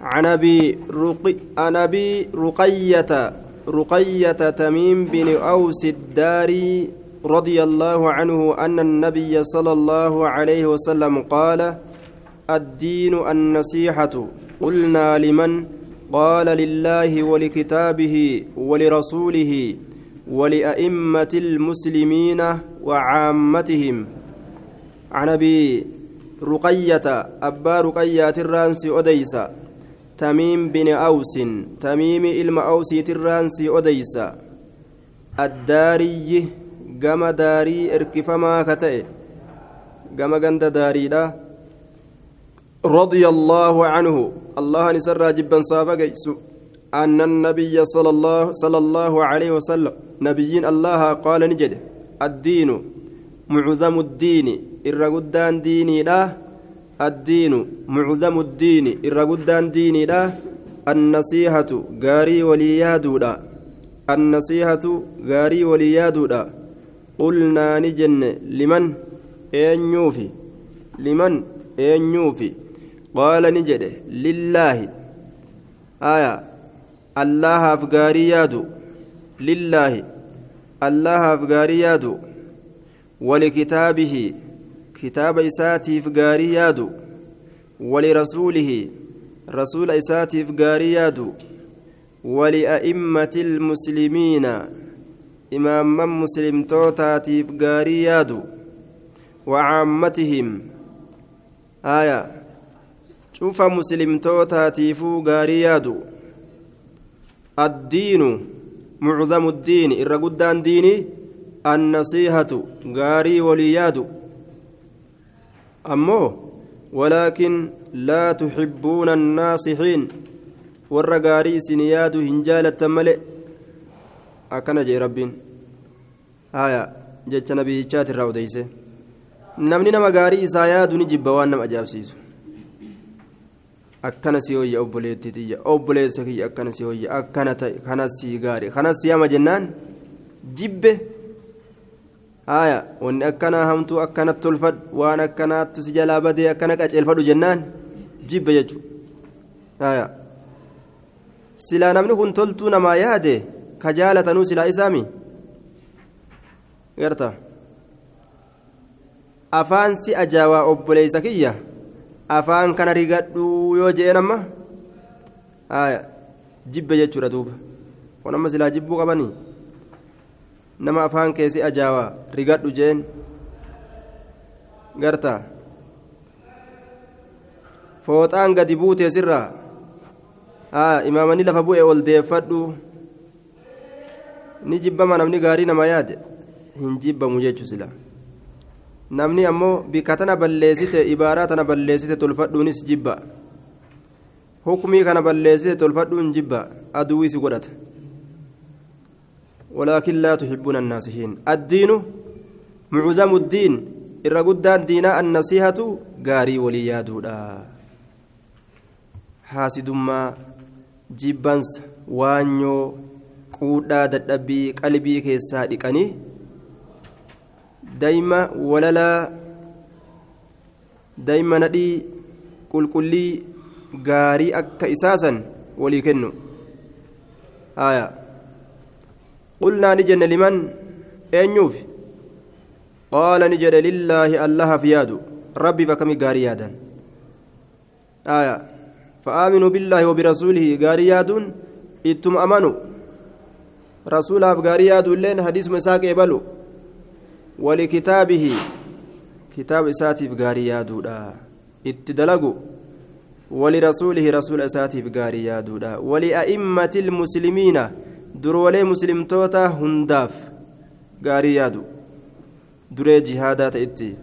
عن أبي رقي عن أبي رقية رقية تميم بن أوس الداري رضي الله عنه أن النبي صلى الله عليه وسلم قال الدين النصيحة. قلنا لمن؟ قال لله ولكتابه ولرسوله ولأئمة المسلمين وعامتهم. عن أبي رقية أبا رقية الرانسي أديسا تميم بن أوس تميم إلما أوسي الرانسي أديسا الداري gama daarii erkifamaa ka ta'e. Gama ganda daariidha. رضي الله عنه الله نسر جبا صافا أن النبي صلى الله صلى الله عليه وسلم نبيين الله قال نجد الدين معظم الدين الرقدان ديني لا الدين معظم الدين الرقدان ديني لا النصيحة غاري وليادو النصيحة غاري وليادو قلنا نجن لمن أنيوفي لمن أنيوفي قال نجد لله آية الله أفقاري يادو لله الله أفقاري يادو ولكتابه كتاب إساتي فقاري يادو ولرسوله رسول إساتي فقاري يادو ولأئمة المسلمين imaamman muslimtootaatiif gaarii yaadu wacaammatihim aya cufa muslimtootaatiifuu gaarii yaadu addiinu mucdamu ddiini irra guddaan diini annasiihatu gaarii walii yaadu gaarii isin yaadu hin jaalattan male akkana jee rabbiin haya jecha nabiyyichaati irraa odeyse namni nama gaarii isaa yaadu ni jibba waan nama ajaa'ibsiisu akkana si hoyya obboleettii xiyya obboleessa kiyya akkana si hoyya akkana ta'e kanas si gaari kanas si hama jennaan jibbe haya wanni akkanaa hamtuu akkanatti tolfadhu waan akkanaatti si jalaa badee akkana qaceelfadhu jennaan jibbe jechuudha haya silaa namni kun toltuu namaa yaade ka jaalatanuu silaa isaami garta afaan si ajaawaa obboleeysa kiyya afaan kana rigadhuu yoo je'en amma haya jibbe jechuudha duuba kun amma silaa jibbuu qabanii nama afaan keessi ajaawaa rigadhu jeen garta fooxaan gadi buutee sirraa haa imaamanii lafa bu'e ol deeffadhu ni jibbama namni gaarii nama yaade hin jibbamu jechuu sila namni ammoo bika tana balleessite ibaaraa tana balleessite tolfadhuunis jibba hukumii kana balleessite tolfadhuun jibba aduwisi godhata ولكن لا تحبون الناصحين الدين معظم الدين الرقدان دينا النصيحة غاري وليادودا حاسدما جيبانس وانيو quudhaa dadhabbii qalbii keessaa dhiqanii daa'ima walalaa daa'ima nadhii qulqullii gaarii akka isaasan walii kennu haya ni jenne liman eenyuuf qaala ni jedhe lillaahi allahaaf yaadu rabbiif akkami gaarii yaadan haya فآمنوا بالله وبرسوله غاري يادون إتم أمنوا gaarii yaadu illeen hadiisuma isaa qeebalu walikitaabihi kitaaba isaatiif gaarii yaaduudha itti dalagu ولرسوله رسول أساتي بقاري يادودا ولأئمة المسلمين مسلمتوتا هنداف قاري يادو دري جهادا تأتي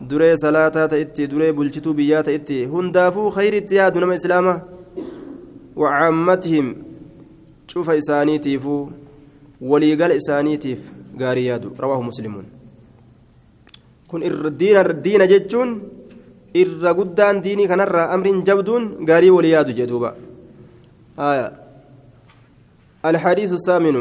دري صلاة تأتي دري بلشتو بيا تأتي هندافو خير اتياد نما إسلاما وعامتهم شوف إساني تيفو waliigala isaaniitiif gaarii yaadu rawaahu muslimuun kun diina jechuun irra guddaan diinii kanarraa amriin jabduun gaarii walii yaadu jedhuuba الحديث الثامن.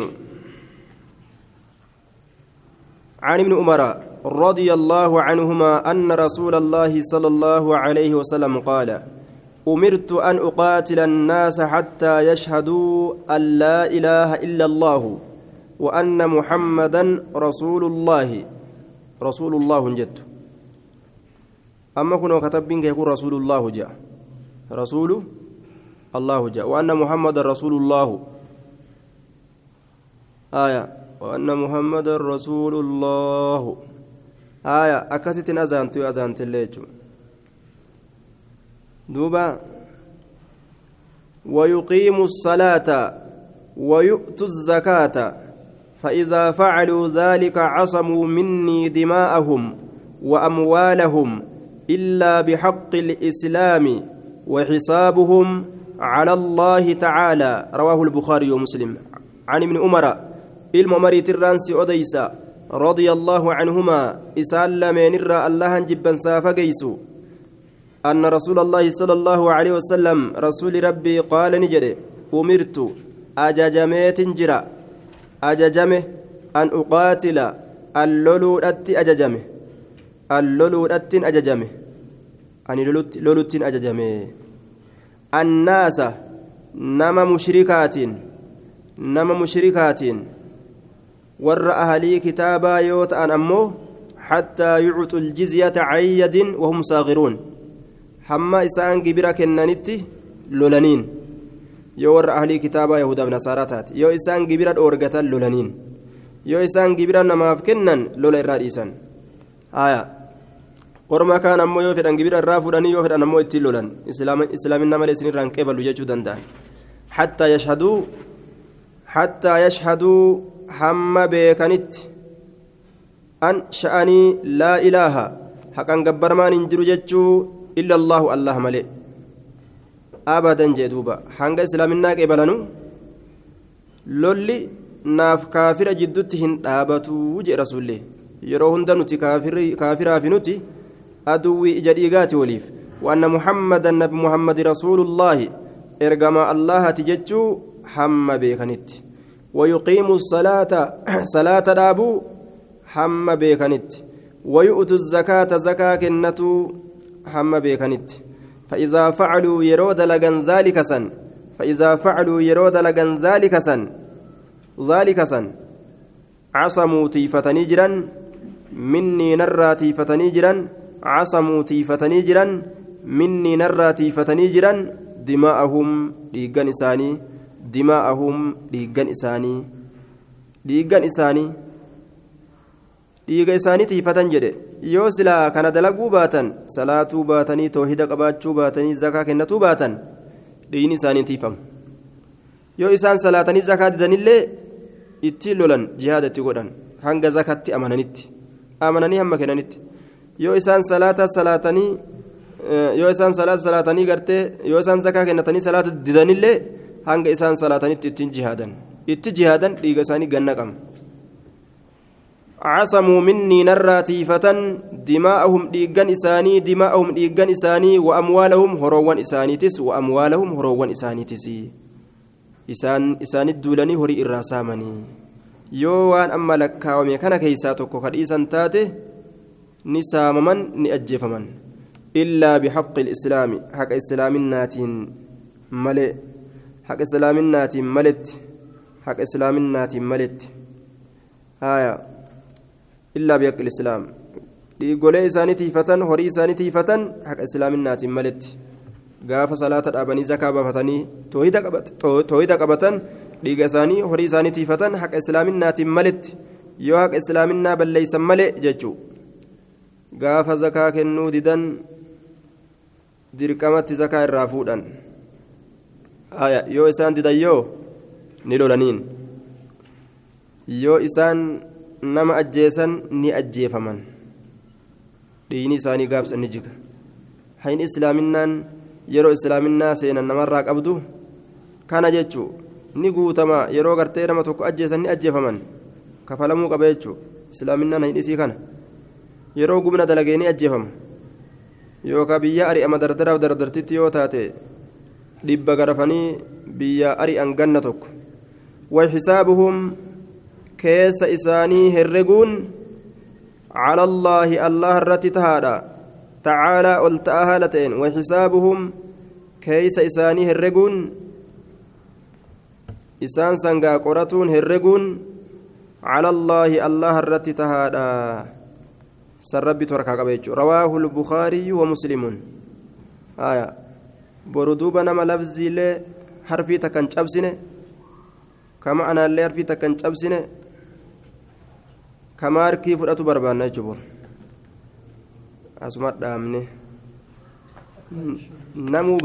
عن ابن عمر رضي الله عنهما أن رسول الله صلى الله عليه وسلم قال أمرت أن أقاتل الناس حتى يشهدوا أن لا إله إلا الله وأن محمدا رسول الله. رسول الله جد. أما كنا كتبين يقول رسول الله جاء. رسول الله جاء. وأن محمد رسول الله. آية. وأن محمد رسول الله. آية. أكست أزانت أزانت الليجو دوبا. ويقيم الصلاة ويؤتوا الزكاة. فإذا فعلوا ذلك عصموا مني دماءهم وأموالهم إلا بحق الإسلام وحسابهم على الله تعالى. رواه البخاري ومسلم. عن ابن عمر الممري ترانسي أديسا رضي الله عنهما إسال لمن الله جبا سافقيسو أن رسول الله صلى الله عليه وسلم رسول ربي قال نجري أمرت أججميت جرا أججمه أن أقاتل اللولودت أججمه اللولودت أججمه أني لولوت أججمه الناس نما مشركات نما مشركات أهلي كتابا يوت أن أمه حتى يعطوا الجزية عن يد وهم صاغرون hamma isaan gibira kennanitti lolaniin yoo warra ahlii kitaabaa yahudaaf nasaaraa taate yoo isaan gibira dhoorgatan lolaniin yoo isaan gibira namaaf kennan lola irraa dhiisan haya orma kaan ammoo yoo fedhan gibira irraa fudhanii yoo fedhan ammoo ittiin lolan islaaminna malee isinirraan qeebalu jechuu danda'an hattaa yashhaduu hattaa yashhaduu hamma beekanitti an sha'anii laa ilaaha haqan gabbarmaan hin jiru jechuu إلا الله الله ملئ أبدا جدوبا حنق إسلامنا قبلنو لولي naaf kaafira jiddutti hin dhaabatuu jee rasuullee yeroo hunda nuti kaafiraa fi nuti aduwwii ija dhiigaati waliif waanna muhammadan nabi muhammadi rasuulullaahi ergamaa allahati jechuu hamma beekanitti ويقيم الصلاة صلاة دابو حم بيكنت. ويؤتوا الزكاة زكاة كنتو hamma beekanitti فإذا فعلوا يرود لغن ذلك سن. فإذا فعلوا يرود لغن ذلك سن. ذلك سن. عصموا تيفتني جرا مني نرى تيفتني جرا عصموا تيفتني جرا مني نرى تيفتني جرا دماءهم ديغان إساني دماءهم ديغان إساني ديغان إساني dhiiga isaanii tiifatan jedhe yoo silaa kana dalaguu baatan salaatuu baatanii toohida qabaachuu baatanii zakaa kennatuu baatan dhiigni isaanii tiifamu yoo isaan salaatanii zakaa didanillee ittiin lolan jihaada itti godhan hanga zakatti amananitti amananii hamma kennanitti yoo isaan salaata salaatanii yoo isaan salaata salaatanii gartee yoo isaan zakaa kennatanii salaata didanillee hanga isaan salaatanitti ittiin jihaadan itti jihaadan dhiiga isaanii ganna qaba. عصموا مني نراتيفة دماءهم ديغان إساني دماءهم ديغان إساني وأموالهم هروان إسانيتس وأموالهم هروان إسانيتس إسان إسان الدولاني هري الراسامني yoo waan amma lakkaawame kana keeysaa tokko kadhiisan taate ni saamaman ni ajjeefaman illaa bixaqi lislaami haqa islaaminaatiin male haqa islaaminaatiin maletti haqa islaaminaatiin maletti haya إلا بحق الإسلام dhiigolee isaanii tiifatan horii isaanii tiifatan haqa islaaminaatiin maletti gaafa salaata dhaabanii zakaa baafatanii toohida qabatan dhiiga isaanii horii isaanii tiifatan haqa islaaminaatiin maletti yoo haqa islaaminaa balleeysan malee jechuu gaafa zakaa kennuu didan dirqamatti zakaa irraa fuudhan yoo isaan didan yoo ni lolaniin yoo isaan nama ajjeesan ni ajjeefaman. Dhiigni isaanii gaabsan ni jiga. Hain islaaminaan yeroo islaaminaa seenan namarraa qabdu kana jechuu ni guutama. Yeroo gartee nama tokko ajjeesan ni ajjeefaman. Kafalamuu qaba jechuu. Islaaminaan hain isii kana. Yeroo gumna dalagee ni ajjeefama. Yookaan biyya ari'ama dardaraaf dardartitti yoo taate dhibba garafanii biyya ari'an ganna tokko وحسابهم keessa isaanii herreguun على الله الله الرتي تهادا تعالى قلت أهالتين وحسابهم keeysa isaanii herreguun isaan sangaa qoratuun herreguun على الله الله الرت تهادا سربي تركا قبيج رواه البخاري ومسلم آية بردوبا نما لفظي لي حرفي تكن شبسنه كما أنا اللي حرفي تكن شبسنه كما أركي فرأتو بربانا جبر أسمع دامني نمو